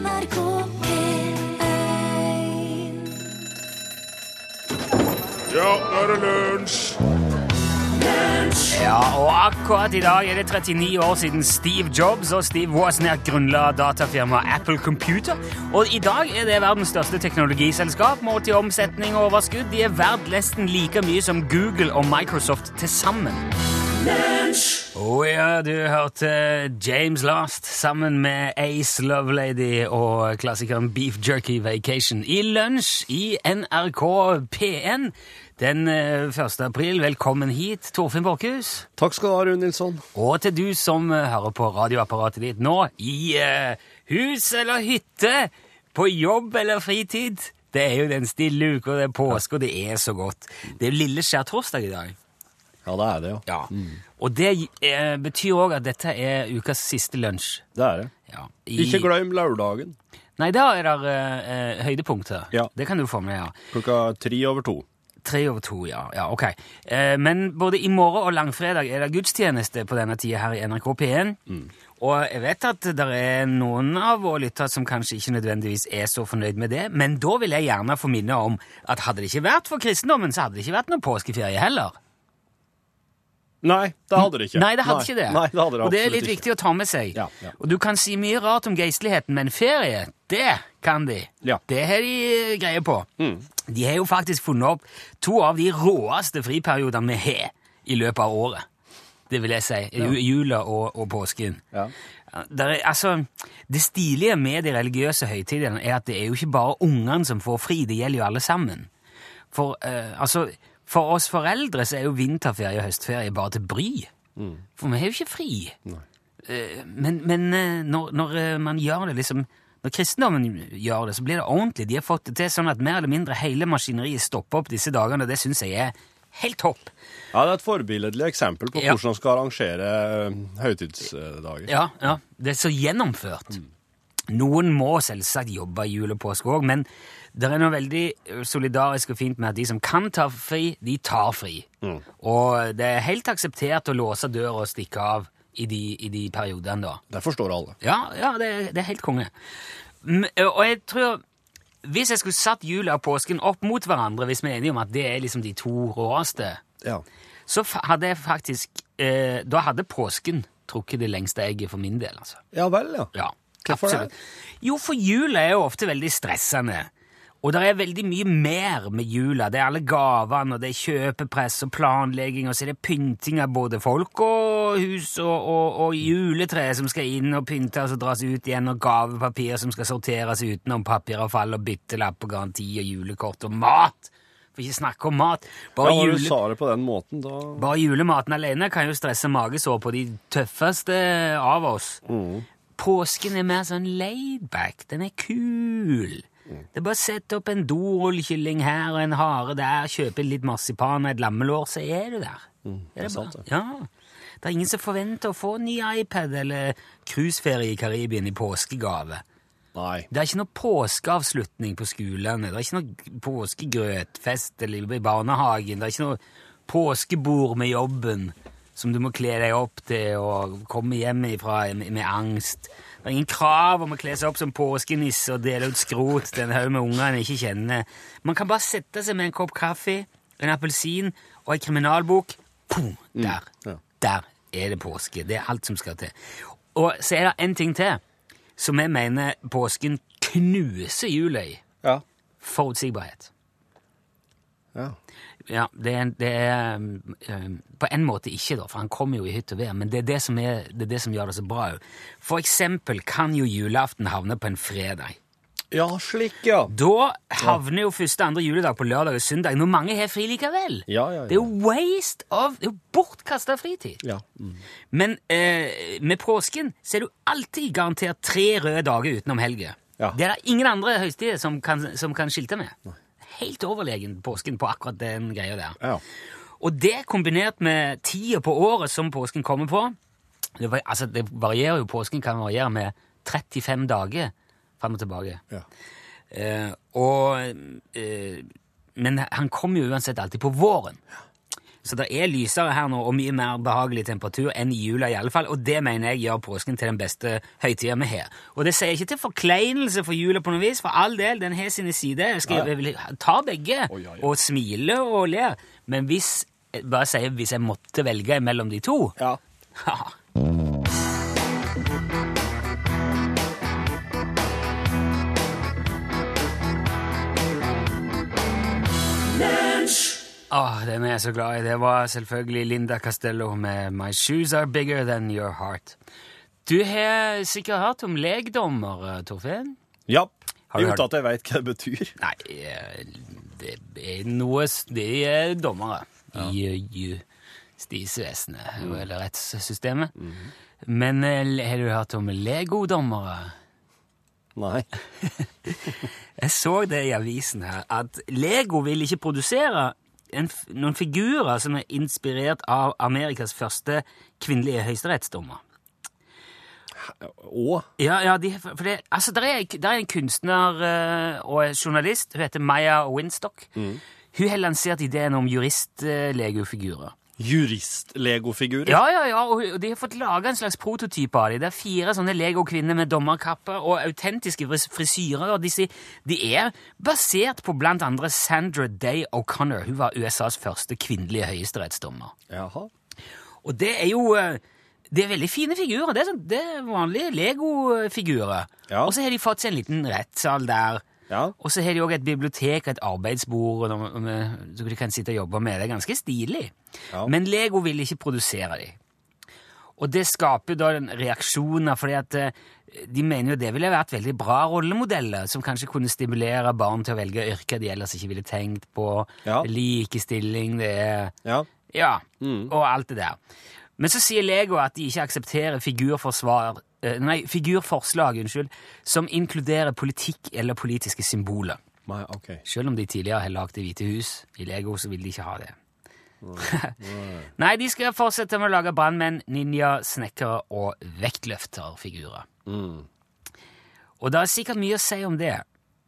NRK P1 Ja, nå er det lunsj! Ja, og akkurat i dag er det 39 år siden Steve Jobs og Steve Wozniak grunnla datafirmaet Apple Computer. Og i dag er det verdens største teknologiselskap målt i omsetning og overskudd. De er verdt nesten like mye som Google og Microsoft til sammen. Å ja, du hørte James Last sammen med Ace Lovelady og klassikeren Beef Jerky Vacation i lunsj i NRK P1 den eh, 1. april. Velkommen hit, Torfinn Borchhus. Takk skal du ha, Rune Nilsson. Og til du som eh, hører på radioapparatet ditt nå, i uh, hus eller hytte, på jobb eller fritid. Det er jo den stille uka, det er påske, og det er så godt. Det er lille skjærtorsdag i dag. Ja, det er det, jo. Ja. Og det eh, betyr òg at dette er ukas siste lunsj. Det er det. Ja. I- Ikke glem lørdagen. Nei, da er det eh, eh, høydepunkter. Ja. Det kan du få med, ja. Klokka tre over to. Tre over to, ja. ja ok. Eh, men både i morgen og langfredag er det gudstjeneste på denne tida her i NRK P1. Og jeg vet at det er noen av våre lyttere som kanskje ikke nødvendigvis er så fornøyd med det, men da vil jeg gjerne få minne om at hadde det ikke vært for kristendommen, så hadde det ikke vært noen påskeferie heller. Nei, det hadde det ikke. Nei, det hadde ikke det. Nei, det hadde det og det er litt ikke. viktig å ta med seg. Ja, ja. Og du kan si mye rart om geistligheten, men ferie, det kan de. Ja. Mm. Det har de eh, greie på. De har jo faktisk funnet opp to av de råeste friperiodene vi har i løpet av året. Det vil jeg si. Ju- Jula og, og påsken. Er, altså, det stilige med de religiøse høytidene er at det er jo ikke bare ungene som får fri, det gjelder jo alle sammen. For, uh, altså, for oss foreldre så er jo vinterferie og høstferie bare til bry. For vi har jo ikke fri. Eh, men men eh, når, når eh, man gjør det liksom Når kristendommen gjør det, så blir det ordentlig. De har fått det til sånn at mer eller mindre hele maskineriet stopper opp disse dagene, og det syns jeg er helt topp. Ja, det er et forbilledlig eksempel på Ja. hvordan man skal arrangere høytidsdager. Ja, ja. Det er så gjennomført. Noen må selvsagt jobbe i jul og påske òg, men det er noe veldig eh, solidarisk og fint med at de som kan ta fri, de tar fri. Og det er helt akseptert å låse døra og stikke av i de, i de periodene, da. Det forstår alle. Ja, ja det, det er helt konge. Og jeg tror Hvis jeg skulle satt jula og påsken opp mot hverandre, hvis vi er enige om at det er liksom de to råeste, Ja. så hadde jeg faktisk eh, Da hadde påsken trukket det lengste egget for min del, altså. Ja vel, ja. Ja, Hvorfor det? Jo, for jula er jo ofte veldig stressende. Og det er veldig mye mer med jula. Det er alle gavene, og det er kjøpepress og planlegging, og så er det pynting av både folk og hus og, og, og juletre som skal inn og pyntes og dras ut igjen, og gavepapir som skal sorteres utenom papiravfall og byttelapp og garanti og julekort og mat. For ikke snakke om mat. Bare, ja jule, sa det på den måten, da bare julematen alene kan jo stresse magesår på de tøffeste av oss. Påsken er mer sånn laidback. Den er kul. Det er bare å sette opp en dorullkylling her og en hare der, kjøpe litt marsipan og et lammelår, så er du der. det er sant, bare. Ja. Det er ingen som forventer å få en ny iPad eller cruiseferie i Karibien i påskegave. Nei. Det er ikke noe påskeavslutning på skolene. Det er ikke noe påskegrøtfest eller i barnehagen. Det er ikke noe påskebord med jobben som du må kle deg opp til og komme hjem ifra med angst. Det er ingen krav om å kle seg opp som påskenisse og dele ut skrot til en haug med unger en ikke kjenner. Man kan bare sette seg med en kopp kaffe, en appelsin og en kriminalbok. Pum, der. ja. Der er det påske. Det er alt som skal til. Og så er det en ting til som jeg mener påsken knuser jula i. Ja. Forutsigbarhet. ja. Ja, det er, det er um, um, På en måte ikke, da, for han kommer jo i hytt og vær, men det er det som, er, det er det som gjør det så bra. jo. For eksempel kan jo julaften havne på en fredag. Ja, slik, ja. Da havner jo første andre juledag på lørdag og søndag, når mange har fri likevel. Ja, ja, ja. Det er jo waste of Det er jo bortkasta fritid. Ja. Mm. Men eh, med påsken så er du alltid garantert tre røde dager utenom helga. Ja. Det er det ingen andre høystider som kan, som kan skilte med. Helt overlegen påsken på akkurat den greia der. Ja. Og det kombinert med tida på året som påsken kommer på det, var- altså, det varierer jo, Påsken kan variere med 35 dager fram og tilbake. Ja. Eh, og, eh, men han kommer jo uansett alltid på våren. Så det er lysere her nå og mye mer behagelig temperatur enn i jula i alle fall, og det mener jeg gjør påsken til den beste høytida vi har. Og det sier ikke til forkleinelse for jula på noe vis, for all del, den har sine sider. Jeg, skal, jeg vil ta begge oh, ja, ja. og smile og le, men hvis bare sier hvis jeg måtte velge mellom de to Ja. Åh, den er jeg så glad i. Det var selvfølgelig Linda Castello med My Shoes Are Bigger Than Your Heart. Du har sikkert hørt om legdommer, eh, Torfinn? ja. Har du Uten at jeg veit hva det betyr. Nei, eh, det er noe Det De er dommere i i stisvesenet, mm. eller rettssystemet. Men eh, har du hørt om legodommere? Nei. Jeg så det i avisen her, at Lego vil ikke produsere en, noen figurer som er inspirert av Amerikas første kvinnelige høyesterettsdommer. Og Ja, ja, de, for det, altså, der er, der er en kunstner eh, og journalist, hun heter Maya Winstock. Hun har lansert ideen om jurist-legofigurer. Jurist-legofigurer. Ja, ja, ja, og, de har fått laga en slags prototype av dem. Det er fire sånne Lego-kvinner med dommerkapper og autentiske frisyrer. og disse, De er basert på blant andre Sandra Day O'Connor. Hun var USAs første kvinnelige høyesterettsdommer. Jaha. Og det er jo eh, det er veldig fine figurer. Det er, sånn, det er vanlige Lego-figurer. Ja. Og så har de fått seg en liten rettssal der. Ja. Og så har de òg et bibliotek og et arbeidsbord og noe- med- så de kan sitte og jobbe med. Det er ganske stilig. Ja. Men Lego vil ikke produsere de. Og det skaper da en reaksjoner, fordi at eh, de mener jo det ville vært veldig bra rollemodeller, som kanskje kunne stimulere barn til å velge yrker de ellers ikke ville tenkt på. Ja. Likestilling, det er Ja. ja, og alt det der. Men så sier Lego at de ikke aksepterer figurforsvar, nei, figurforslag unnskyld, som inkluderer politikk eller politiske symboler. Nei, ok. Selv om de tidligere har lagd Det hvite hus i Lego, så vil de ikke ha det. nei, de skal fortsette med å lage brannmenn, ninja, snekkere og vektløfterfigurer. Og det er sikkert mye å si om det,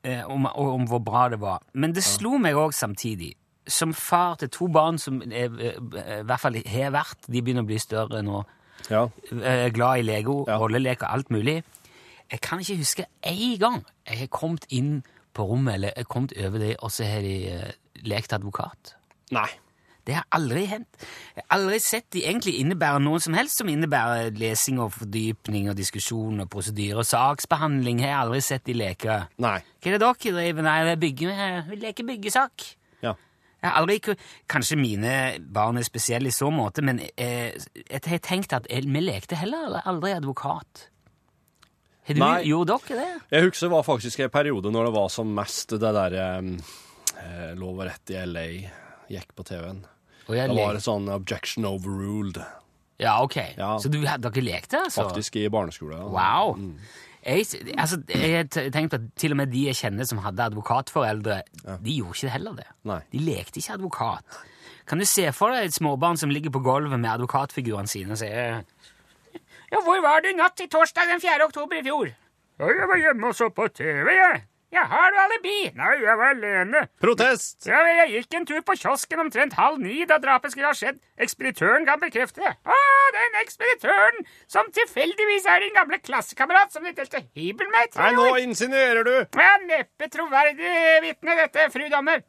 eh, om, om hvor bra det var. Men det slo meg òg samtidig, som far til to barn som er, eh, i hvert fall har vært De begynner å bli større nå. Ja. Er glad i Lego, Ja. rolleleker, alt mulig. Jeg kan ikke huske én gang jeg har kommet inn på rommet eller jeg har kommet over det, og så har de uh, lekt advokat. Nei. Det har aldri hendt. Jeg har aldri sett de egentlig innebære noe som helst som innebærer lesing og fordypning og diskusjon og prosedyre og saksbehandling. Jeg har aldri sett de leke. Nei. Hva er det dere driver Nei, er bygge, vi leker byggesak. Jeg har aldri, Kanskje mine barn er spesielle i så måte, men eh, jeg har tenkt at eh, vi lekte heller aldri advokat. Har du, Nei. Gjorde dere det? Jeg husker det var faktisk en periode når det var som mest det der eh, Lov og rett i LA gikk på TV-en. Det Da var det sånn objection overruled, Ja, ok. Ja. Så du, dere lekte, altså? faktisk, i barneskolen. Ja. Wow. Jeg, altså, jeg tenkte at til og med de jeg kjenner som hadde advokatforeldre, de gjorde ikke heller det. Nei. De lekte ikke advokat. Kan du se for deg et småbarn som ligger på gulvet med advokatfigurene sine og sier Ja, hvor var du natt til torsdag den 4. oktober i fjor? Ja, jeg var hjemme og så på TV, jeg. Ja, har du alibi? Nei, jeg var alene. Protest! Ja, men jeg gikk en tur på kiosken omtrent halv ni da drapet skulle ha skjedd. Ekspeditøren kan bekrefte det. Å, den ekspeditøren som tilfeldigvis er din gamle klassekamerat som du delte hybel med i tre Nei, nå insinuerer du! Ja, neppe troverdig vitne, dette, fru dommer.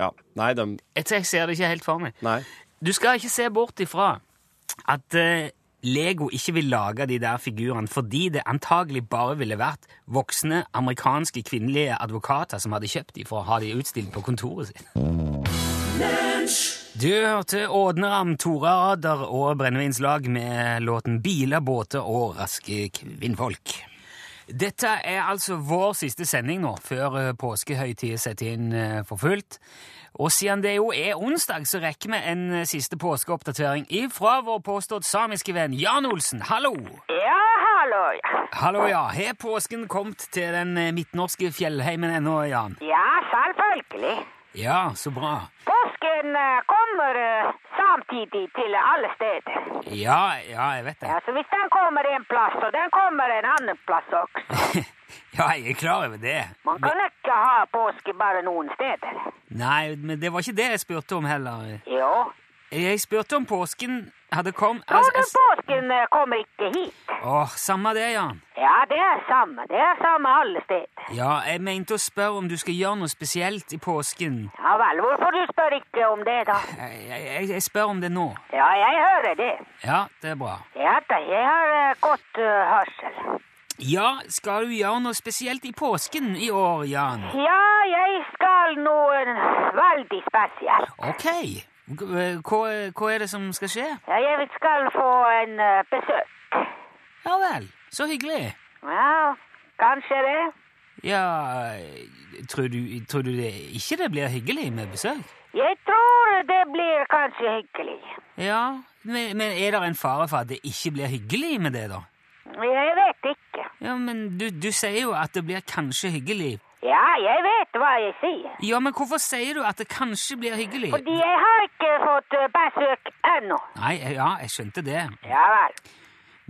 Ja. Nei, dem Jeg, jeg ser det ikke helt for meg. Nei. Du skal ikke se bort ifra at eh, Lego ikke vil lage de der figurene fordi det antagelig bare ville vært voksne amerikanske kvinnelige advokater som hadde kjøpt de for å ha de utstilt på kontoret sitt. Du hørte Ådneram, Tora Radar og Brennevinslag med låten Biler, båter og raske kvinnfolk. Dette er altså vår siste sending nå, før påskehøytiden setter inn eh, for fullt. Og siden det jo er onsdag, så rekker vi en eh, siste påskeoppdatering ifra vår påstått samiske venn Jan Olsen. Hallo! Ja, hallo. Hallo, ja. Har påsken kommet til den eh, midtnorske fjellheimen ennå, Jan? Ja, selvfølgelig. Ja, så bra. Påsken eh, kommer eh, samtidig til alle steder. Ja, ja, jeg vet det. Ja, så hvis den kommer en plass, og den kommer en annen plass også. Ja, jeg er klar over det. Man kan ikke ha påske bare noen steder. Nei, men det var ikke det jeg spurte om heller. Jo, Jeg spurte om påsken hadde kommet altså, du påsken eh, kommer ikke hit? Åh, samme det, Jan. Ja, det er samme. Det er samme alle steder. Ja, jeg mente å spørre om du skal gjøre noe spesielt i påsken. Ja vel, hvorfor du spør ikke om det, da? Jeg, jeg, jeg spør om det nå. Ja, jeg hører det. Ja, det er bra. Ja da, jeg har uh, godt uh, hørsel. Ja, skal du gjøre noe spesielt i påsken i år, Jan? Ja, jeg skal noe veldig spesielt. Ok. Hva, hva er det som skal skje? Ja, jeg skal få en uh, besøk. Ja vel, så hyggelig. Ja, kanskje det. Ja, tror du, tror du det ikke det blir hyggelig med besøk? Jeg tror det blir kanskje hyggelig. Ja, men, men er det en fare for at det ikke blir hyggelig med det, da? Jeg vet ikke. Ja, men du, du sier jo at det blir kanskje hyggelig. Ja, jeg vet hva jeg sier. Ja, men hvorfor sier du at det kanskje blir hyggelig? Fordi jeg har ikke fått eh, besøk ennå. Nei, ja, jeg skjønte det. Ja vel.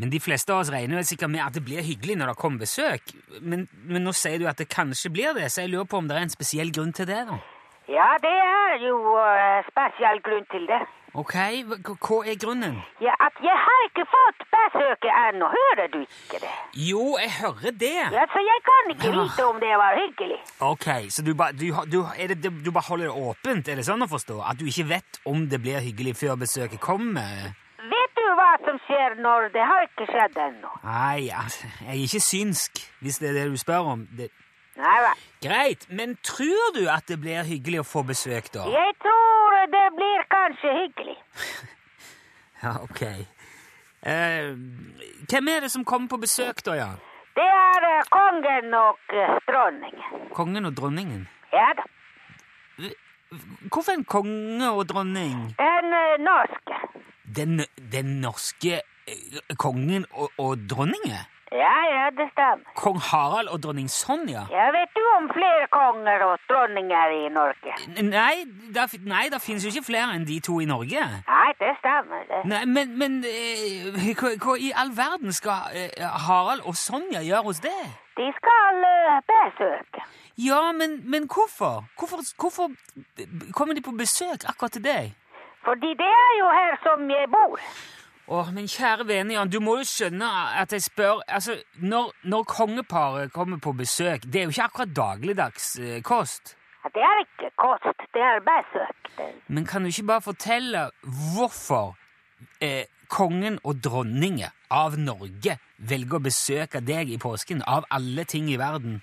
Men de fleste av oss regner vel sikkert med at det blir hyggelig når det kommer besøk. Men, men nå sier du at det kanskje blir det, så jeg lurer på om det er en spesiell grunn til det, da. Ja, det er jo uh, spesiell grunn til det. Ok, hva, er grunnen? Ja, at jeg har ikke fått besøket ennå. Hører du ikke det? Jo, jeg hører det. Ja, så jeg kan ikke vite om det var hyggelig. Ok, så du, ba, du, du, det, du bare holder det åpent, er det sånn å forstå? At du ikke vet om det blir hyggelig før besøket kommer? Vet du hva som skjer når det har ikke skjedd ennå? Nei, altså, jeg er ikke synsk, hvis det er det du spør om. Det, Nei vel. greit, men tror du at det blir hyggelig å få besøk, da? Jeg tror det blir kanskje hyggelig. Ja, ok. Eh, hvem er det som kommer på besøk, da, ja? Det er eh, kongen og eh, dronningen. Kongen og dronningen? Ja da. Hvorfor en konge og dronning? Den eh, norske. Den, den norske eh, kongen og, og dronningen? Ja, ja, det stemmer. Kong Harald og dronning Sonja? Ja, vet du om flere konger og dronninger i Norge? Nei, det, nei, der finnes jo ikke flere enn de to i Norge. Nei, det stemmer. det. Nei, men, men eh, hva, hva i all verden skal eh, Harald og Sonja gjøre hos det? De skal eh, besøke. Ja, men, men hvorfor? hvorfor? Hvorfor kommer de på besøk akkurat til deg? Fordi det er jo her som jeg bor. Åh, men kjære vene Jan, du må jo skjønne at jeg spør Altså, når, når kongeparet kommer på besøk, det er jo ikke akkurat dagligdags eh, kost. Ja, Det er ikke kost, det er besøk. Men kan du ikke bare fortelle hvorfor eh, kongen og dronningen av Norge velger å besøke deg i påsken, av alle ting i verden?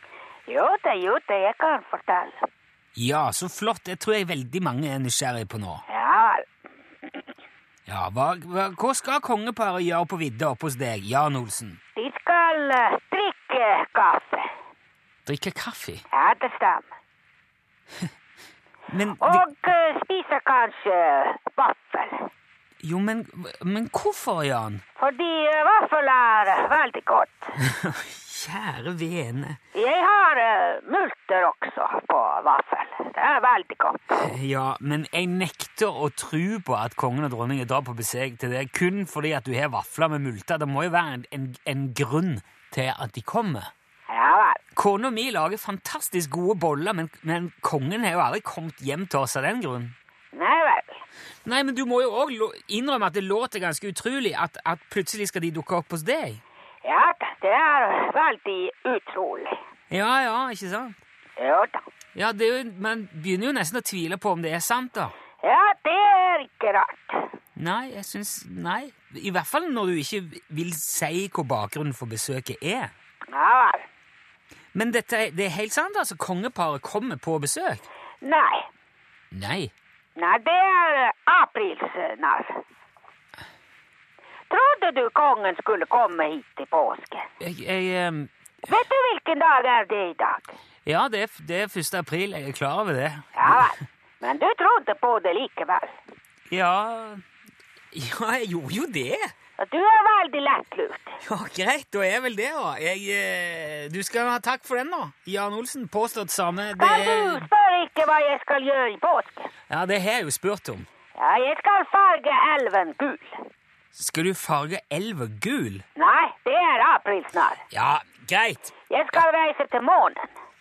Jo da, jo da, jeg kan fortelle. Ja, så flott. Det tror jeg veldig mange er nysgjerrig på nå. Ja. Ja, hva, hva, hva skal kongeparet gjøre på vidda oppe hos deg, Jan Olsen? De skal eh, drikke kaffe. Drikke kaffe? Ja, det stemmer. Men, Og eh, spise kanskje vaffel. jo, men, men hvorfor, Jan? Fordi eh, vaffel er veldig godt. Kjære vene. Jeg har uh, multer også på vaffel. Det er veldig godt. Ja, men jeg nekter å tro på at kongen og dronningen drar på besøk til deg kun fordi at du har vafler med multer. Det må jo være en, en, en grunn til at de kommer. Ja vel. Kona mi lager fantastisk gode boller, men, men kongen har jo aldri kommet hjem til oss av den grunn. Nei vel. Nei, men du må jo òg innrømme at det låter ganske utrolig at, at plutselig skal de dukke opp hos deg. Ja da, det er veldig utrolig. Ja, ja, ikke sant? Jo da. Ja, det er jo, Man begynner jo nesten å tvile på om det er sant, da. Ja, det er ikke rart. Nei, jeg syns Nei. I hvert fall når du ikke vil si hva bakgrunnen for besøket er. Ja vel. Men dette, det er helt sant, altså? Kongeparet kommer på besøk? Nei. Nei. Nei, det er aprilsnarr. Trodde du kongen skulle komme hit i påsken? Jeg, jeg um... Vet du hvilken dag er det i dag? Ja, det er, det er 1. april. Jeg er klar over det. Ja vel. Men du trodde på det likevel. Ja Ja, jeg gjorde jo det. Du er veldig lettlurt. Ja, Greit, da er jeg vel det, da. Jeg, eh, du skal ha takk for den, da. Jan Olsen, påstått samme. Det Kan du spørre ikke hva jeg skal gjøre i påsken? ja, det har jeg jo spurt om. Ja, jeg skal farge elven gul. Skal du farge elva gul? Nei, det er aprilsnarr. Ja, greit. Jeg skal reise til månen.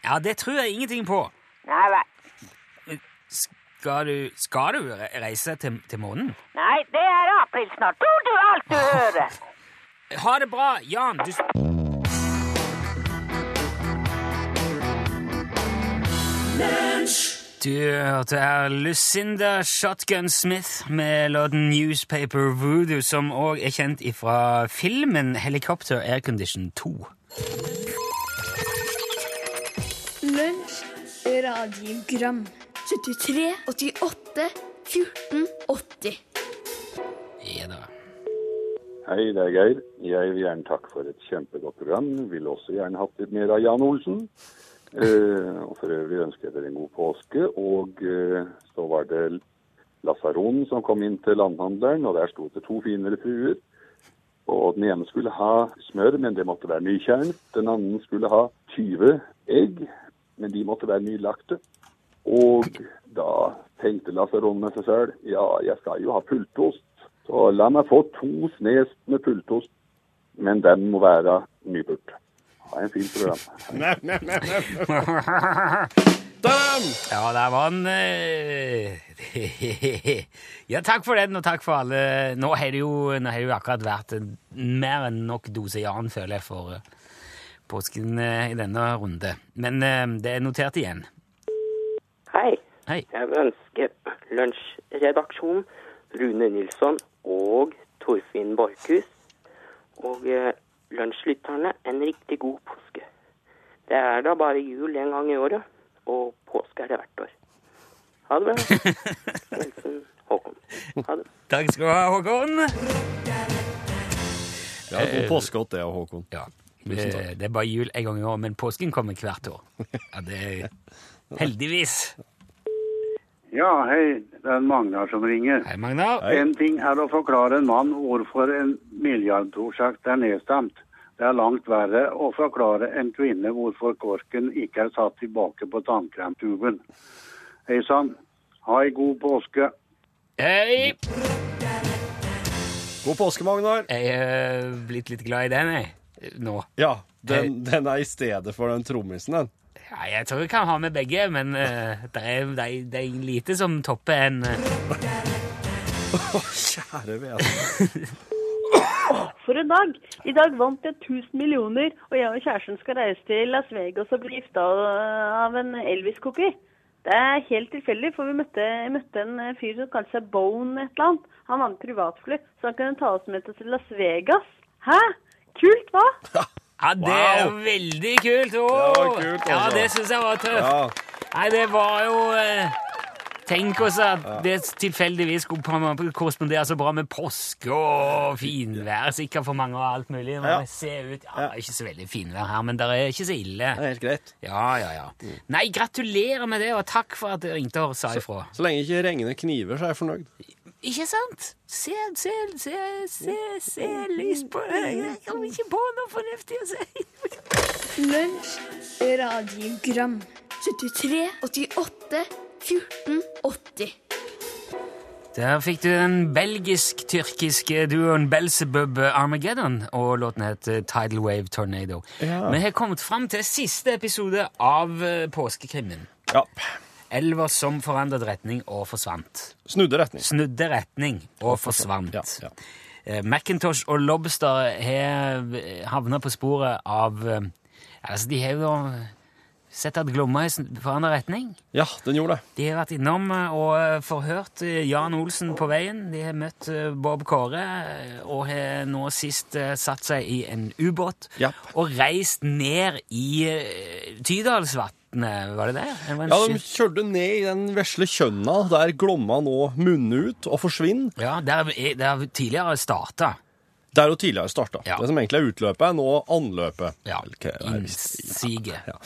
Ja, det tror jeg ingenting på. Nei vel. Skal du, skal du reise til, til månen? Nei, det er april snart. Tror du alt du hører? Ha det bra, Jan. Du s- Du hørte her Lucinda Shotgun Smith med låten Newspaper Voodoo, som òg er kjent fra filmen Helicopter Aircondition 2. Lunsj, radiogram 73, 88, 14, 80 Ja da. Hei, det er Geir. Jeg vil gjerne takke for et kjempegodt program. Vil også gjerne hatt litt mer av Jan Olsen. Eh, og for øvrig ønsker jeg dere en god påske. Og eh, så var det lasaronen som kom inn til landhandleren, og der sto det to finere fruer. Og den ene skulle ha smør, men det måtte være nykjernet. Den andre skulle ha 20 egg, men de måtte være nylagte. Og da tenkte lasaronen med seg selv, ja, jeg skal jo ha pultost. Så la meg få to snes med pultost, men den må være nyburt. Ha en fin program. Dam! Ja, der var den Ja, takk for den, og takk for alle Nå har det jo, nå har det jo akkurat vært mer enn nok dose Jan, føler jeg, for eh, påsken eh, i denne runde. Men eh, det er notert igjen. Hei. Hei. Jeg vil ønske Lunsjredaksjonen, Rune Nilsson og Torfinn Borchhus og lunsjlytterne en riktig god påske. Det er da bare jul en gang i året, og påske er det hvert år. Ha det bra. Hilsen Håkon. Ha det. Takk skal du ha, Håkon. Ja, god påskegodt det, Håkon. Ja, det, det er bare jul en gang i året, men påsken kommer hvert år. Ja, det er Heldigvis. Ja, hei, det er Magnar som ringer. Hei, Magnar. En ting er å forklare en mann hvorfor en milliardprosjekt er nedstemt. Det er langt verre å forklare en kvinne hvorfor korken ikke er satt tilbake på tannkremtuben. Hei sann, ha ei god påske. Hei! God påske, Magnar. Jeg er blitt litt glad i den, jeg. Nå. Ja, den, den er i stedet for den trommisen, den. Ja, jeg tror vi kan ha med begge, men uh, det, er, det, er, det er lite som topper en eh, Kjære vene. For en dag! I dag vant jeg 1000 millioner, og jeg og kjæresten skal reise til Las Vegas og bli gifta av en Elvis-kopi. Det er helt tilfeldig, for vi møtte, møtte en fyr som kalte seg Bone et eller annet. Han vant privatfly, så han kunne ta oss med til Las Vegas. Hæ? Kult, hva? Ja, det er jo veldig kult! Åh! Det var kult, Ja, altså. det syns jeg var tøft. Ja. Nei, det var jo eh, Tenk oss at det tilfeldigvis skulle korrespondere så bra med påske og finvær sikkert for mange og alt mulig. Når Ja. ser ut, ja, det er ikke så veldig finvær her, men det er ikke så ille. Det er helt greit. Ja, ja, ja. Nei, gratulerer med det, og takk for at du ringte og sa ifra. Så lenge ikke regnet kniver, så er jeg fornøyd. Ikke sant? Se, se, se, se, se lys på øyet. Jeg kommer ikke på noe fornuftig å si. Lunsj, radiogram 73, 88, 14, 80 Der fikk du den belgisk-tyrkiske duoen Belzebub Armageddon, og låten het Tidal Wave Tornado. Ja. Vi har kommet fram til siste episode av eh, påskekrimmen. Ja. Elva som forandret retning og forsvant. Snudde retning. Snudde retning og forsvant. Ja, ja. Eh, Macintosh og Lobster har havna på sporet av eh, Altså, de har jo sett at Glomma har forandra retning. Ja, den gjorde det. De har vært innom eh, og forhørt Jan Olsen på veien. De har møtt Bob Kåre og har nå sist satt seg i en ubåt Ja. og reist ned i eh, Tydalsvatnet, var det det? var Ja, De kjørte ned i den vesle kjønna, der Glomma nå munner ut og forsvinner. ja der, har der tidligere starta. Der hun tidligere starta. Ja. Det som egentlig er utløpet, er nå anløpet. Ja, innsiget. Ja.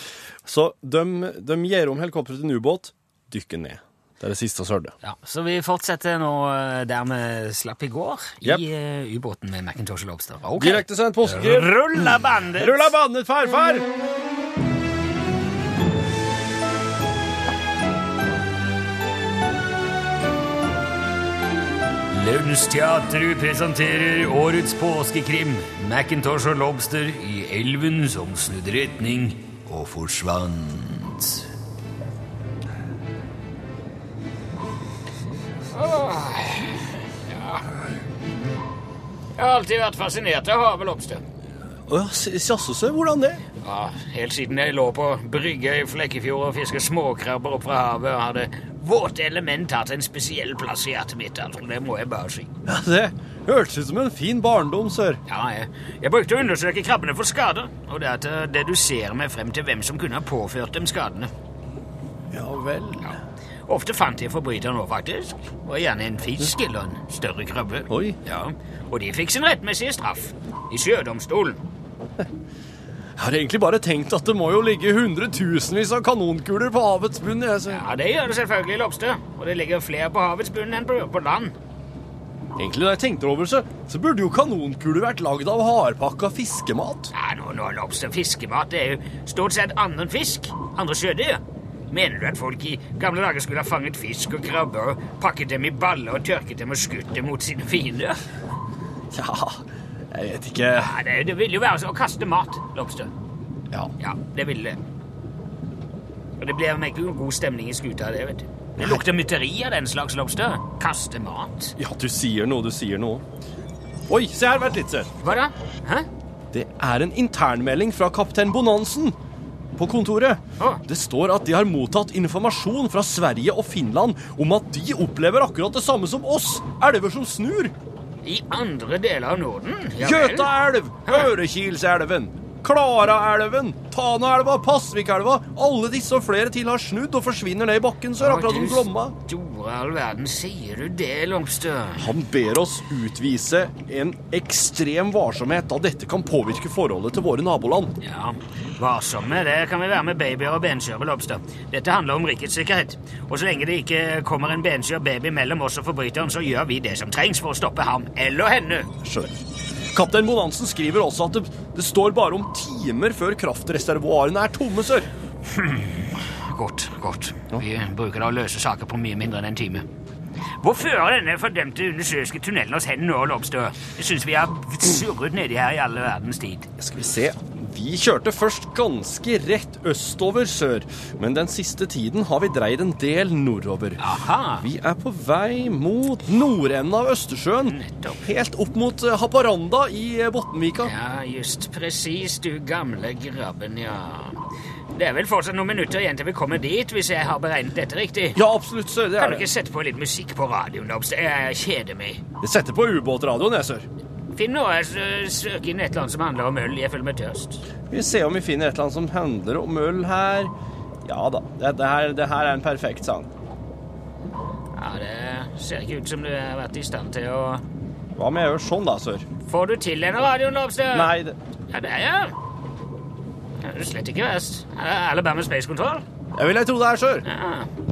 Så de, de gir om helikopteret til en ubåt, dykker ned. Det er det siste vi hørte. Ja, så vi fortsetter nå eh, der vi slapp i går, yep. i eh, ubåten med Macintosh og Lobster. Ok. Direktesendt påskekrim. Rulla bandet! Rulla bandet, farfar! Lunsjteatret presenterer årets påskekrim, Macintosh og Lobster i elven som snudde retning og forsvant. Jeg har alltid vært fascinert av havet, Lobster. Ja, jaså, sør. Hvordan det? Ja, Helt siden jeg lå på brygga i Flekkefjord og fiska småkrabber opp fra havet, hadde våte element hatt en spesiell plass i hjertet mitt. altså. Det må jeg bare si. Ja, Det hørtes ut som en fin barndom, sør. Ja, jeg, jeg brukte å undersøke krabbene for skader, og det at eh, deduserer meg frem til hvem som kunne ha påført dem skadene. Ja vel. Ofte fant jeg forbryteren òg, faktisk. Og gjerne en fisk eller en større krabbe. Oi. Ja, Og de fikk sin rettmessige straff. I sjødomstolen. Jeg har egentlig bare tenkt at det må jo ligge hundretusenvis av kanonkuler på havets bunn. Jeg, så. Ja, Det gjør det selvfølgelig, Lobster. Og det ligger flere på havets bunn enn på, på land. Egentlig, når jeg tenkte over så, så burde jo kanonkuler vært lagd av hardpakka fiskemat. Ja, nå, nå, Lobster, fiskemat det er jo stort sett annen fisk. Andre sjødyr. Mener du at folk i gamle dager skulle ha fanget fisk og krabber og pakket dem i baller og tørket dem og skutt dem mot sine fiender? Ja, jeg vet ikke. Ja, det, det ville jo være å kaste mat, Lobster. Ja. Ja, det ville det. Og det blir ikke god stemning i skuta, det, vet du. Det lukter mytteri av den slags lobster. Kaste mat. ja, du sier noe, du sier noe. Oi, se her, vent litt, se. Hva da? Hæ? Det er en internmelding fra kaptein Bonansen på kontoret. Å. Det står at de har mottatt informasjon fra Sverige og Finland om at de opplever akkurat det samme som oss. Elver som snur. I andre deler av Norden? Ja vel. Hørekilselven! Ørekilselven, Klaraelven, Tanaelva, Pasvikelva. Alle disse og flere til har snudd og forsvinner ned i bakken, sør, akkurat som Glomma. Store all verden, sier du det, Longstø? Han ber oss utvise en ekstrem varsomhet, da dette kan påvirke forholdet til våre naboland. Ja, varsomme, det kan vi være med babyer og benskjøre lobster. Dette handler om rikets sikkerhet. Og så lenge det ikke kommer en benskjør baby mellom oss og forbryteren, så gjør vi det som trengs for å stoppe ham eller henne. Skjønner. Kaptein Bonansen skriver også at det, det står bare om timer før kraftreservoarene er tomme, sør. Godt, godt. Vi bruker da å løse saker på mye mindre enn en time. Hvor fører denne fordømte undersjøiske tunnelen oss hen nå, Lobster? Jeg syns vi har surret nedi her i alle verdens tid. Skal vi se. Vi kjørte først ganske rett østover sør, men den siste tiden har vi dreid en del nordover. Aha. Vi er på vei mot nordenden av Østersjøen. Nettopp. Helt opp mot eh, Haparanda i eh, Bottenvika. Ja, just presis, du gamle grabben, ja. Det er vel fortsatt noen minutter igjen til vi kommer dit, hvis jeg har beregnet dette riktig. Ja, absolutt, sør. Det er Kan du ikke sette på litt musikk på radioen, Lobster? Jeg kjeder meg. Jeg setter på ubåtradioen, jeg, sør. Finn noe, søk inn et eller annet som handler om øl. Jeg føler meg tørst. Vi ser om vi finner et eller annet som handler om øl her. Ja da, det, det, her, det her er en perfekt sang. Ja, det ser ikke ut som du har vært i stand til å Hva om jeg gjør sånn, da, sør? Får du til denne radioen, Lobster? Nei, det, Ja, det jeg. Ja, slett ikke verst. Er det Alabama Space Control? jeg vil jeg tro det er, sør. Ja.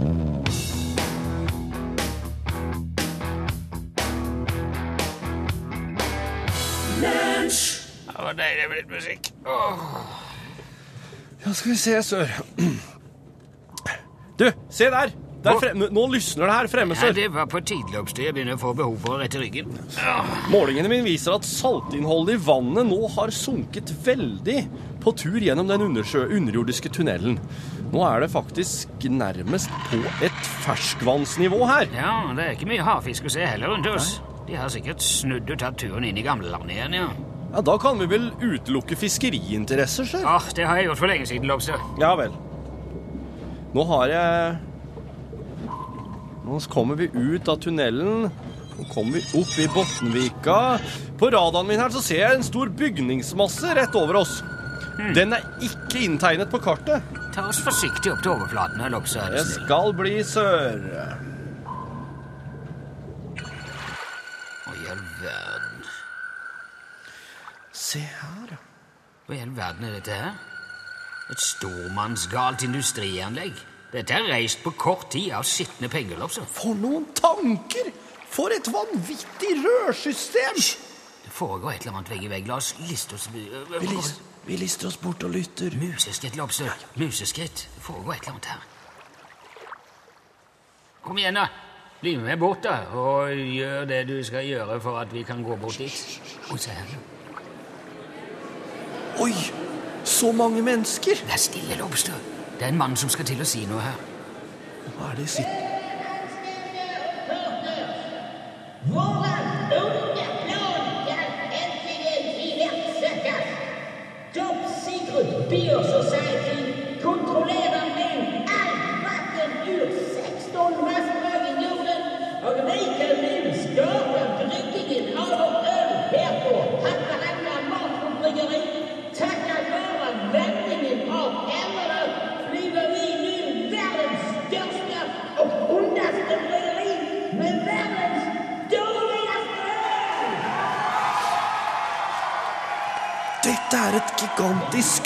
Var deilig med litt musikk. Åh. Ja, skal vi se, sør. Du, se der! der fremme, nå lysner det her fremme, sør. Ja, det var på Lobster. Jeg begynner å få behov for å rette ryggen. Målingene mine viser at saltinnholdet i vannet nå har sunket veldig på tur gjennom den undersjø, underjordiske tunnelen. Nå er det faktisk nærmest på et ferskvannsnivå her. Ja, det er ikke mye havfisk å se heller rundt oss. De har sikkert snudd og tatt turen inn i gamlelandet igjen, ja. Ja, Da kan vi vel utelukke fiskeriinteresser, sjøl? Ja, det har jeg gjort for lenge siden, Lobster. Ja vel. Nå har jeg Nå kommer vi ut av tunnelen. Nå kommer vi opp i Bottenvika. På radaren min her så ser jeg en stor bygningsmasse rett over oss. Den er ikke inntegnet på kartet. Ta oss forsiktig opp til overflaten her, Lobster. er Det skal bli sør. Å, all verden. Se her, da. Hva i all verden er dette her? Et stormannsgalt industrianlegg. Dette er reist på kort tid av skitne pengelopser. Lobster. For noen tanker! For et vanvittig rørsystem! Det foregår et eller annet vegg i vegg. La oss liste oss Vi, lis, vi lister oss bort og lytter. Museskritt, Lobster. Museskritt. Det foregår et eller annet her. Kom igjen, da. Bli med bort, da, og gjør det du skal gjøre for at vi kan gå bort dit. Og se her. Oi! Så mange mennesker! Vær stille, Lobster. Det er en mann som skal til å si noe her. Hva er det iverksättas. Top Secret Biosociety kontrollerar Dette er et gigantisk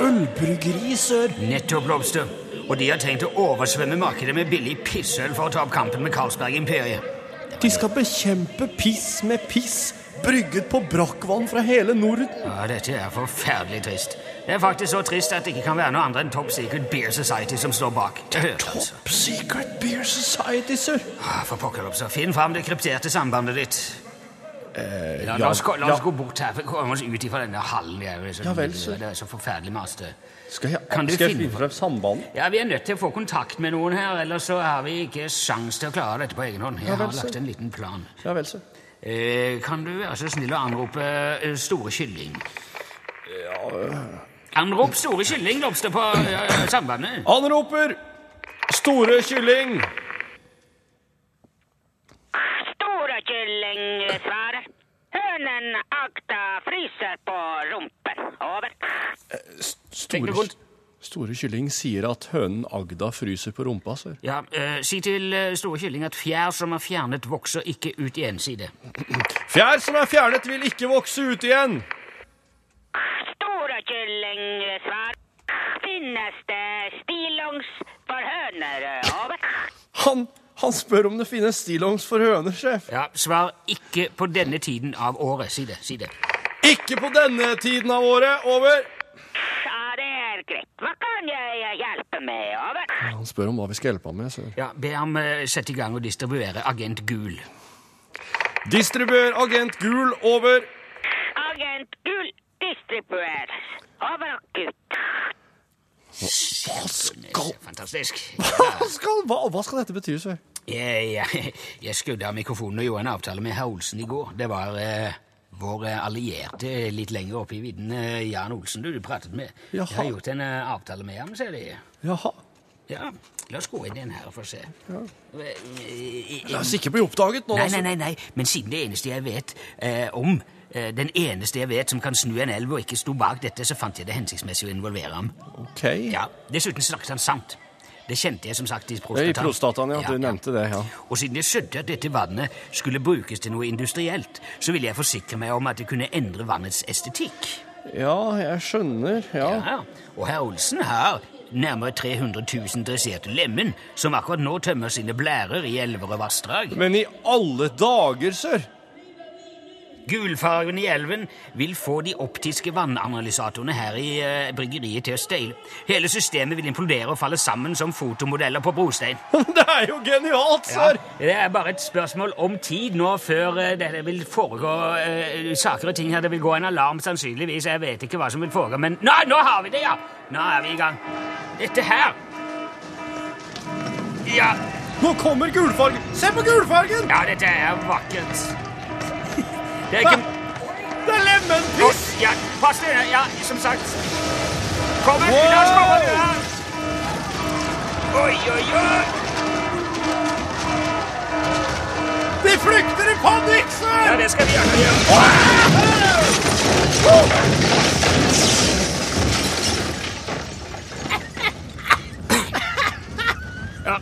ølbryggeri, sør. Nettopp, Lobster. Og de har tenkt å oversvømme markedet med billig pissøl for å ta opp kampen med Carlsberg-imperiet. De skal bekjempe piss med piss, brygget på brakkvann fra hele Norden. Ja, Dette er forferdelig trist. Det er faktisk så trist at det ikke kan være noe andre enn Top Secret Beer Society som står bak. Det hører, altså. Top Secret Beer Society, sør. Ah, For pokker. Finn fram det krypterte sambandet ditt. Eh, Ja, la oss, gå, la oss gå bort her. Kom oss ut fra denne hallen. Det er, så, Ja vel, så. det er så forferdelig maste. Skal jeg, Kan du skal jeg finne- finne frem sambandet? Ja, Vi er nødt til å få kontakt med noen her, ellers så har vi ikke sjans til å klare dette på egen hånd. Jeg Ja vel, har lagt en liten plan. Ja vel, så. Eh, kan du være så snill å anrope eh, Store Kylling? Ja. Anrop Store Kylling, Lobster, på øh, sambandet. Anroper Store Kylling. Store kylling svarer. Hønen Agda fryser på rumpen. Over. Deg Store, store Kylling sier at hønen Agda fryser på rumpa, sør. Ja, eh, Si til eh, Store Kylling at fjær som er fjernet, vokser ikke ut i enside. Fjær som er fjernet, vil ikke vokse ut igjen. Store kylling svar. Finnes det stillongs for høner? Over. Han, han spør om det finnes stillongs for høner, sjef. Ja, Svar ikke på denne tiden av året. Si det. si det. Ikke på denne tiden av året. Over. Ja, det er greit. Hva kan jeg hjelpe med? Over. Han spør om hva vi skal hjelpe ham med, sør. Ja, Be ham eh, sette i gang og distribuere Agent Gul. Distribuer agent Gul. Over. Agent Gull distribuer. Over og ut. Hva skal, Fantastisk. hva skal, hva, hva skal dette bety, sir? Jeg, jeg, jeg skrudde av mikrofonen og gjorde en avtale med herr Olsen i går. Det var eh, vår eh, allierte litt lenger oppe i vidden, eh, Jan Olsen, du, du pratet med. Jeg har gjort en eh, avtale med ham, ser de. Jaha. Ja, la oss gå inn i den her for å se. Eh, La oss ikke bli oppdaget nå. Nei, altså. nei, nei, nei, men siden det eneste jeg vet eh, om, den eneste jeg vet som kan snu en elv og ikke sto bak dette, så fant jeg det hensiktsmessig å involvere ham. Ok. Ja, Dessuten snakket han sant. Det kjente jeg som sagt i I prostataen. ja. ja. Du nevnte det, ja. Og siden jeg skjønte at dette vannet skulle brukes til noe industrielt, så ville jeg forsikre meg om at det kunne endre vannets estetikk. Ja, jeg skjønner. Ja. Ja, Og herr Olsen har nærmere 300 000 dresserte lemen, som akkurat nå tømmer sine blærer i elver og vassdrag. Men i alle dager, sør! Gulfargen i elven vil få de optiske vannanalysatorene her i eh, bryggeriet til å steile. Hele systemet vil implodere og falle sammen som fotomodeller på brostein. Det er jo genialt, Ja, sør! det er bare et spørsmål om tid nå før eh, det vil foregå eh, saker og ting her. Det vil gå en alarm sannsynligvis. Jeg vet ikke hva som vil foregå, men nå, nå har vi det, ja! Nå er vi i gang. Dette her Ja, Nå kommer gulfargen! Se på gulfargen! ja dette er vakkert. Det er ikke Det er lemenpiss! Ja, pass dere. Ja, som sagt. Kom igjen, la kommer du her. Oi, oi, oi. De flykter i panikk, sir! Ja, det skal vi gjerne gjøre. Ja,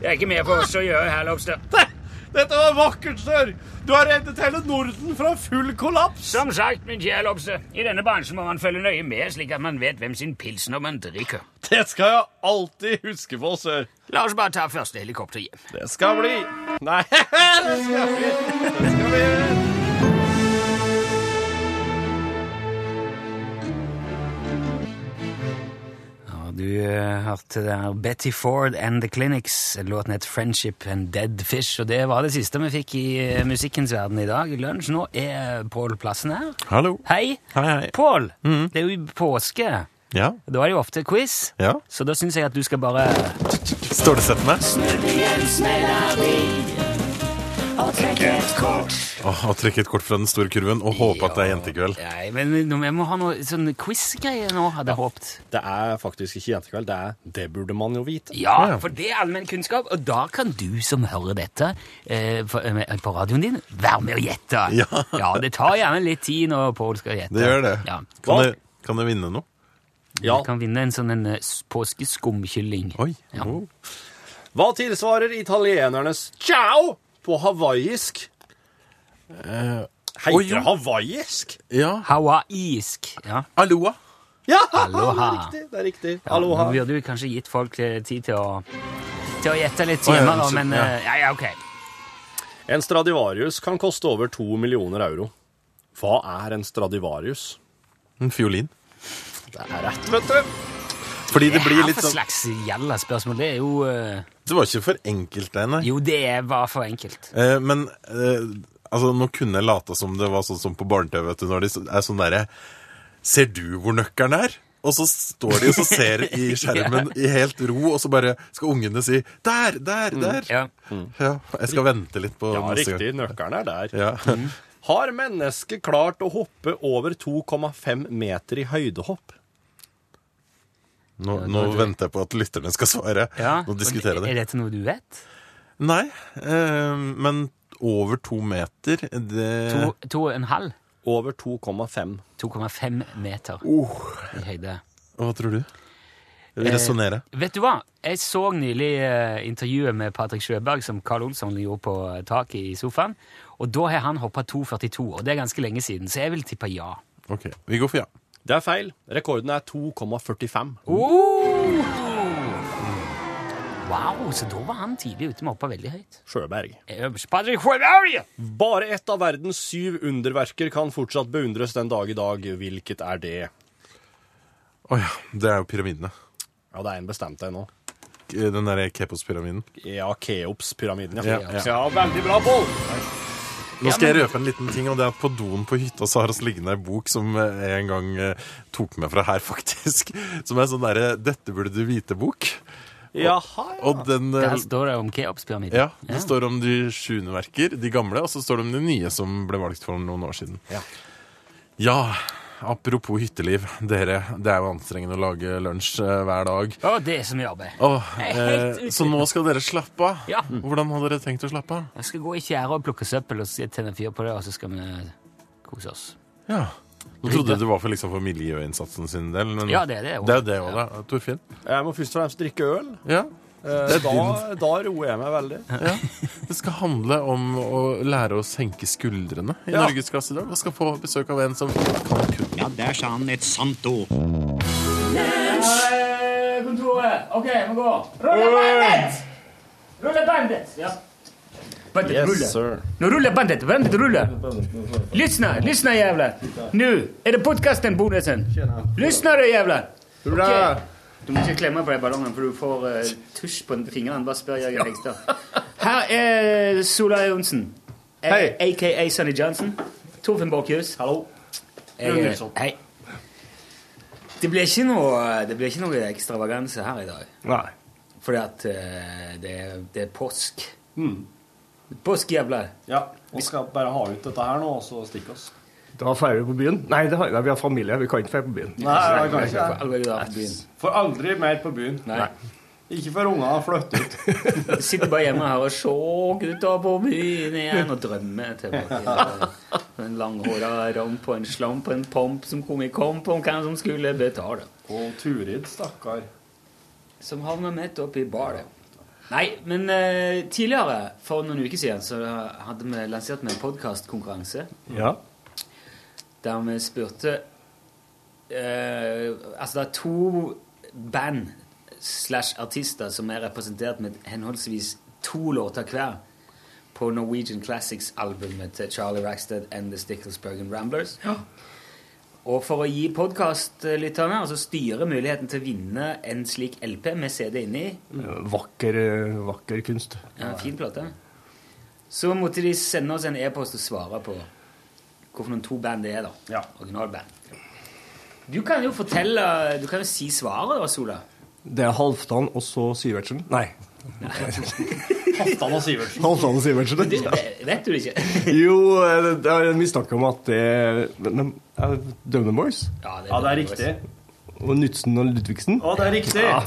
det er ikke mer for oss å gjøre her, Lobster. Dette var vakkert, sør! Du har reddet hele Norden fra full kollaps! Som sagt, min kjære Lopse, i denne bransjen må man følge nøye med, slik at man vet hvem sin pilsner man drikker. Det skal jeg alltid huske på, sør. La oss bare ta første helikopter hjem. Det skal bli Nei, det skal bli Det skal bli du hørte hørte der Betty Ford and The Clinics. Låten het Friendship and Dead Fish, og det var det siste vi fikk i eh, musikkens verden i dag. Lunsj nå er Pål Plassen her. Hallo. Hei. Hei, hei. Pål, det er jo påske. Ja. Da er det jo ofte quiz, Ja. så da syns jeg at du skal bare Står Snurr igjen, meg? Snudd og Åh, Å trekke et kort fra den store kurven og håpe at det er jentekveld. Nei, men jeg må ha noe sånn quiz-greie nå, hadde jeg håpet. Det er faktisk ikke jentekveld, det er Det burde man jo vite. Ja, for det er allmenn kunnskap, og da kan du som hører dette eh, for, eh, på radioen din, være med å gjette. Ja. det tar gjerne litt tid når Pål skal gjette. Det gjør det. Ja. Kan, jeg, kan jeg vinne noe? Ja. Du kan vinne en sånn en eh, s- påskeskumkylling. Oi. Ja. Oh. Hva tilsvarer italienernes ciao på hawaiisk? Eh, Heter det hawaiisk? Ja. Hawaiisk. Ja. Aloha. Ja, Aloha. det er riktig. det er riktig. Ja, Aloha. Nå burde du kanskje gitt folk eh, tid til å, til å gjette litt hjemme, da, men ja. eh, ja, ja, ok. En Stradivarius kan koste over to millioner euro. Hva er en Stradivarius? En fiolin. Det er rett, vet du. Fordi det blir litt for Hva slags jævla spørsmål? Det er jo eh, Det var ikke for enkelt, det, nei. Jo, det var for enkelt. Eh, men eh, altså, nå kunne jeg late som det var sånn som på barne-TV, vet du, når de er sånn derre Ser du hvor nøkkelen er? Og så står de og så ser i skjermen i helt ro, og så bare skal ungene si 'Der! Der! Der!' Ja. Ja, jeg skal vente litt på Ja, neste gang. riktig. Nøkkelen er der. Ja. Har mennesket klart å hoppe over 2,5 meter i høydehopp? Nå, nå venter jeg på at lytterne skal svare. Ja, Nå diskuterer jeg det Er dette noe du vet? Nei, eh, men over to meter, det To, to og en halv? Over 2,5. 2,5 meter Oh. i høyde. Hva tror du? Jeg resonnere. Eh, vet du hva? Jeg så nylig eh, intervjuet med Patrick Sjøberg som Carl Olsson gjorde på eh, taket i sofaen. Og da har han hoppa 2,42, og det er ganske lenge siden, så jeg vil tippe ja. Ok, vi går for ja. Det er feil. Rekorden er 2,45. Oh! Wow, så da var han tidlig ute med å hoppe veldig høyt. Sjøberg. Eh, Sjøberg! Bare ett av verdens syv underverker kan fortsatt beundres den dag i dag. Hvilket er det? Å ja, det er jo pyramidene. Ja, det er en bestemt en nå. Den derre Keops-pyramiden? Ja, Keops-pyramiden. Ja, Ja, ja. veldig bra, Pål! Nå skal jeg røpe en liten ting, og det er at på doen på hytta så har vi liggende ei bok som jeg en gang eh, tok med fra her, faktisk. Som er sånn derre 'Dette burde du vite'-bok. Jaha, ja. Og den eh, Der står det om Keopspyramiden. Ja, det står om de sjuende verker, de gamle, og så står det om de nye som ble valgt for noen år siden. Ja. Ja, apropos hytteliv. Dere, det er jo anstrengende å lage lunsj eh, hver dag. Å, det er så mye arbeid. Åh, eh, så nå skal dere slappe av. Ja. Hvordan har dere tenkt å slappe av? Jeg skal gå i tjære og plukke søppel og tenne fyr på det, og så skal vi kose oss. Ja. Nå trodde du var for, liksom, for miljøinnsatsen sin del. Men Ja, det er det også. Det er jo det òg, da. Torfinn? Jeg må først og fremst drikke øl. Ja. Eh, er da, da roer jeg meg veldig. ja. Det skal handle om å lære å senke skuldrene i Ja. Norgesklasse i dag. Og skal få besøk av en som kan kunne. Ja, der sa han et sant ord. kontoret. OK, vi går. Rulle bandet! Rulle bandet! Ja. Bandet Yes, ruller. sir. Nu rullar bandet, bandet rullar. Lyssna, lyssna jävlar. Nu är det podcasten bonusen. Lyssna du jävlar. Hurra! Okej. Du må ikke klemme på de ballongen, for du får uh, tusj på fingrene. Bare spør Jørgen Hegstad. Her er Sola Johnsen. Eh, Hei. AKA Sonny Johnson. Torfinn Borchhus. Hallo. Nilsson. Hei. Det blir ikke noe, det blir ikke noe ekstravaganse her i dag. Nei. Fordi at uh, det, er, det er påsk. Påsk, Påskejævler. Ja, vi skal bare ha ut dette her nå, og så stikke oss. Da drar vi på byen. Nei, det har, nei, vi har familie. Vi kan ikke dra på byen. Nei, nei, kan ikke aldri da på byen. For aldri mer på byen. Nei. Ikke før ungene har flyttet ut. Sitter bare hjemme her og ser gutta på byen igjen og drømmer tilbake. En langhåra ramp på en slamp og en pomp som kom i komp om hvem som skulle betale. Og Turid, stakkar. Som havna midt oppi baret. Nei, men eh, tidligere, for noen uker siden, så hadde vi lansert med en podkastkonkurranse. Ja. Der vi spurte eh, Altså, det er to band slash artister som er representert med henholdsvis to låter hver på Norwegian Classics-albumet til Charlie Rackstead and The Sticklesbergen Ramblers. Og for å gi podkastlytterne altså styre muligheten til å vinne en slik LP med CD inni Vakker, eh, vakker kunst. ja, fin plate. Så måtte de sende oss en e-post og svare på hvilke to band det er, da. Ja. Originalband. Du kan jo fortelle Du kan jo si svaret, da, Sola. Det er Halvdan og så Syvertsen. Nei, Halvdan og Sivertsen. Halvdan og Sivertsen. Det, det vet du ikke. Jo, jeg har er en mistanke om at det er er Boys. Ja, det, Ja, det er riktig. Og Knutsen og Ludvigsen. Å, det er riktig. Ja.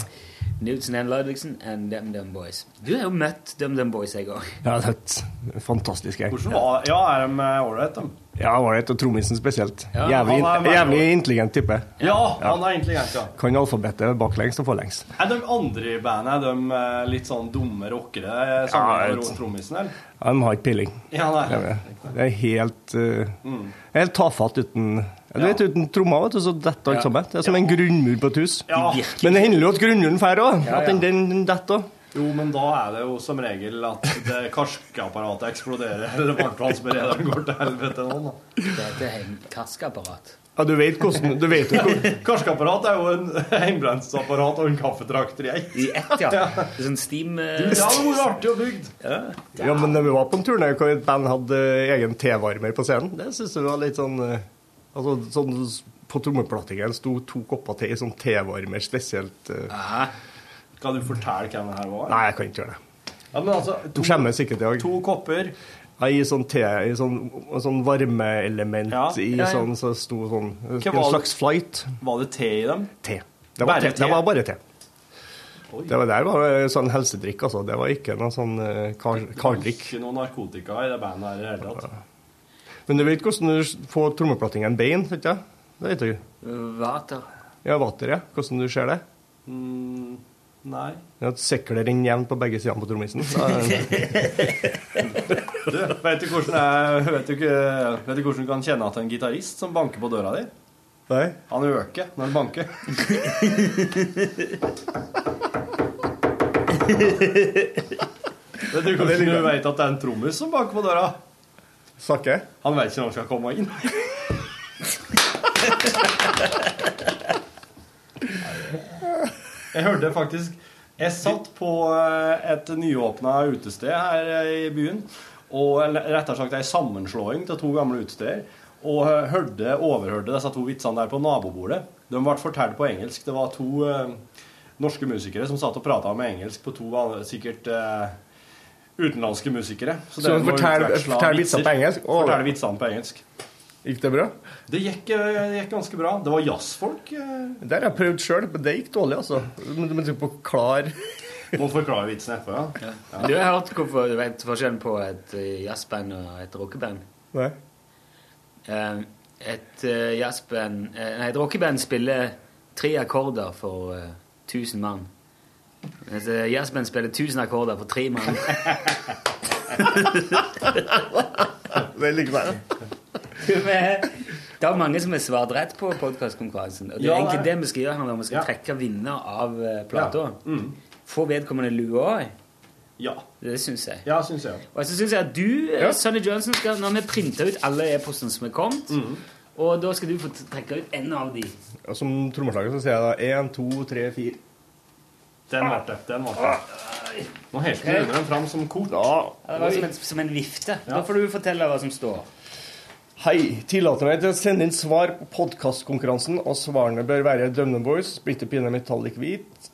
Newton and Ludvigsen and Dem Dem Boys. Du har jo møtt Dem Dem Boys en gang. Ja, det er et fantastisk gjeng. Ja, er de ålreite, de? Ja, ålreit. Og trommisen spesielt. Ja, jævlig, veldig jævlig intelligent type. Ja, han er intelligent, ja. Kan alfabetet baklengs og forlengs. Er de andre i bandet er de eh, litt sånn dumme rockere, Ja, sammen med trommisen, eller? Ja, De har ikke peiling. Ja, nei. Det er, helt uh, Mm. Helt tafatt uten ja, Du vet, uten trommer, vet du, så detter alt Ja. sammen. Det er som en grunnmur på et hus. Ja. Men det hender jo at grunnmuren drar òg. At den, den, den detter òg. Jo, men da er det jo som regel at det karskeapparatet eksploderer, eller varmtvannsberederen går til helvete nå, da. Det er en karskeapparat. Ja, du vet hvordan Du vet jo hvor Karskeapparat er jo en hjemmebrentsapparat og en kaffetrakter i ett. I ett, ja. Det er sånn steam... Ja, eh, det hadde vært artig å bygd. Ja, men når vi var på en turné hvor et band hadde egen tevarmer på scenen, det syns jeg var litt sånn eh, Altså, sånn På trommeplattingen sto to kopper te i sånn tevarmer spesielt eh. Skal du fortelle hvem det her var? Nei, jeg kan ikke gjøre det. Ja, men altså, De skjemmes sikkert i dag. To kopper. Ja, I sånn te I sånn, sånn varmeelement Ja, i ja, ja. sånn så sto sånn En slags flight. Var det te i dem? Te. Det var, Bare te. te? Det var bare te. Oi. Det var der var sånn helsedrikk, altså. Det var ikke noe sånn eh, kar, kardrikk. Ikke noe narkotika i det bandet her i det hele tatt. Men du vet hvordan du får trommeplattingen bein, vet du? Det vet du. Vater. Ja, vater, ja. Hvordan du ser det? Mm, nei. Ja, At sekler jevnt på begge sidene på trommisen. Du, vet du hvordan jeg, vet du, vet du hvordan du kan kjenne at en gitarist som banker på døra di? Nei. Han øker når han banker. vet du hvordan du vet at det er en trommis som banker på døra? Sakke? Han vet ikke når han skal komme inn. Jeg hørte faktisk Jeg satt på eh, et nyåpna utested her eh, i byen. Og rettere sagt ei sammenslåing til to gamle utesteder. Og eh, hørte, overhørte disse to vitsene der på nabobordet. De ble fortalt på engelsk. Det var to eh, norske musikere som satt og prata med engelsk på to sikkert eh, utenlandske musikere. Så Så de forteller- vitsene på engelsk? Å. Forteller vitsene på engelsk. Gikk det bra? Det gikk, eh, det gikk ganske bra. Det var jazzfolk. eh. Det har jeg prøvd sjøl, men det gikk dårlig, altså. Men du må på klar Må forklare vitsen etterpå, ja. Du har hørt hvorfor du vet forskjellen på et eh, jazzband og et rockeband? Nei. Et jazzband Nei, et rockeband spiller tre akkorder for eh, 1000 mann. Mens et jazzband spiller 1000 akkorder for tre mann. Det liker meg. Det er mange som har svart rett på podkastkonkurransen. Og det er Ja, egentlig det vi skal gjøre her når vi skal Ja. trekke vinner av eh, plata. Ja. Mm. Få vedkommende lue òg. Ja. Det syns jeg. Ja, synes jeg. Og så syns jeg at du, ja. Sonny Johnson, skal, når vi printa ut alle e-postene som er kommet, Mm. og da skal du få trekke ut en av de. Og som trommeslager så sier jeg da én, to, tre, fire. Den ble det. Den ble det. Nå helte du den fram som kort. Ja, det var som en, som en vifte. Da får du fortelle hva som står. Hei. Tillater meg til å sende inn svar på podkastkonkurransen, og svarene bør være Dømne Boys, Splitter Pine Metallic Hvit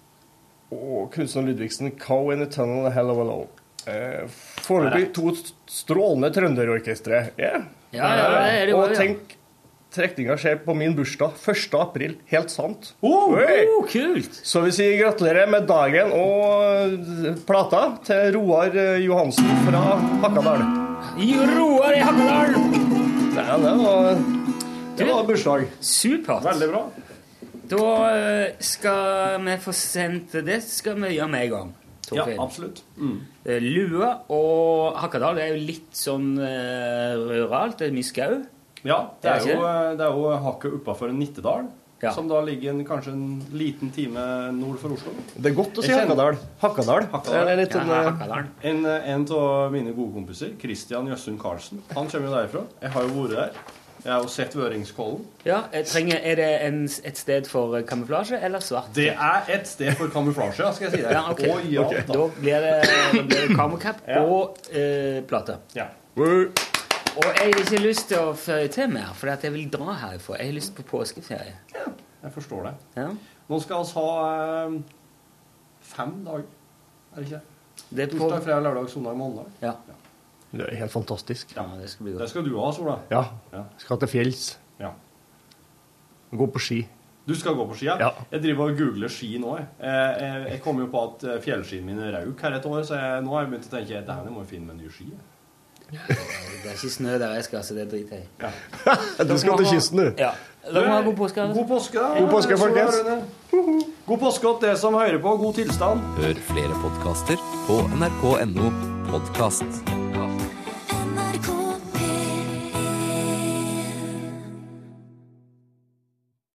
og kunstner Ludvigsen, Cow in a Tunnel, Hell of a Low. Eh, Foreløpig to strålende trønderorkestre. Yeah. Ja, ja, ja, ja. og tenk, trekninga skjer på min bursdag 1. april. Helt sant. Oh, oh, kult! Så vi sier gratulerer med dagen og plata til Roar eh, Johansen fra Hakadal. Roar i Hakadal! Ja, det var, det var bursdag. Supert. Veldig bra. Da eh, skal vi få sendt Det skal vi gjøre med en gang. Ja, absolutt. Mm. Eh, Lue og Hakadal det er jo litt sånn uh, ruralt. Det er mye skau. Ja, det er Det er jo, eh, det er jo hakket oppafor Nittedal, Ja. som da ligger en, kanskje en liten time nord for Oslo. Det er godt å si Hakkadal Hakadal. Hakadal. Sånn, Ja, eh, Hakadal. En, eh, en av mine gode kompiser, Christian Jøssund Karlsen, han kommer jo derifra. Jeg har jo vært der. Jeg har jo sett Vøringskollen. Ja, jeg trenger, Er det en, et sted for eh, kamuflasje eller svart? Det er et sted for kamuflasje, skal jeg si deg. Ja, okay. Og ja, okay. da. Da blir det, da blir det kamokap Ja. og eh, plate. Ja. Og jeg har ikke lyst til å føye til mer, for jeg vil dra herfra. Jeg har lyst på påskeferie. Ja, Jeg forstår det. Ja. Nå skal vi ha eh, fem dager Er det ikke? Det er på- Torsdag, fredag, lørdag, søndag, mandag. Ja. Det er helt fantastisk. Ja, det skal bli Det skal du ha, Sola. Ja. Ja. Skal til fjells. Ja. Gå på ski. Du skal gå på ski, ja? Ja. Jeg driver og googler ski nå. Jeg, jeg, jeg, jeg kom jo på at eh, fjellskiene mine røk her et år, så jeg, nå har jeg begynt å tenke at det her må jeg finne meg nye ski. jeg. Det er ikke snø der jeg skal, så det driter jeg i. Du skal til kysten, du. Ja. Dere må ha god påske. God påske. God påske, folkens. God påske til dere som hører på. God tilstand. Hør flere podkaster på nrk.no podkast.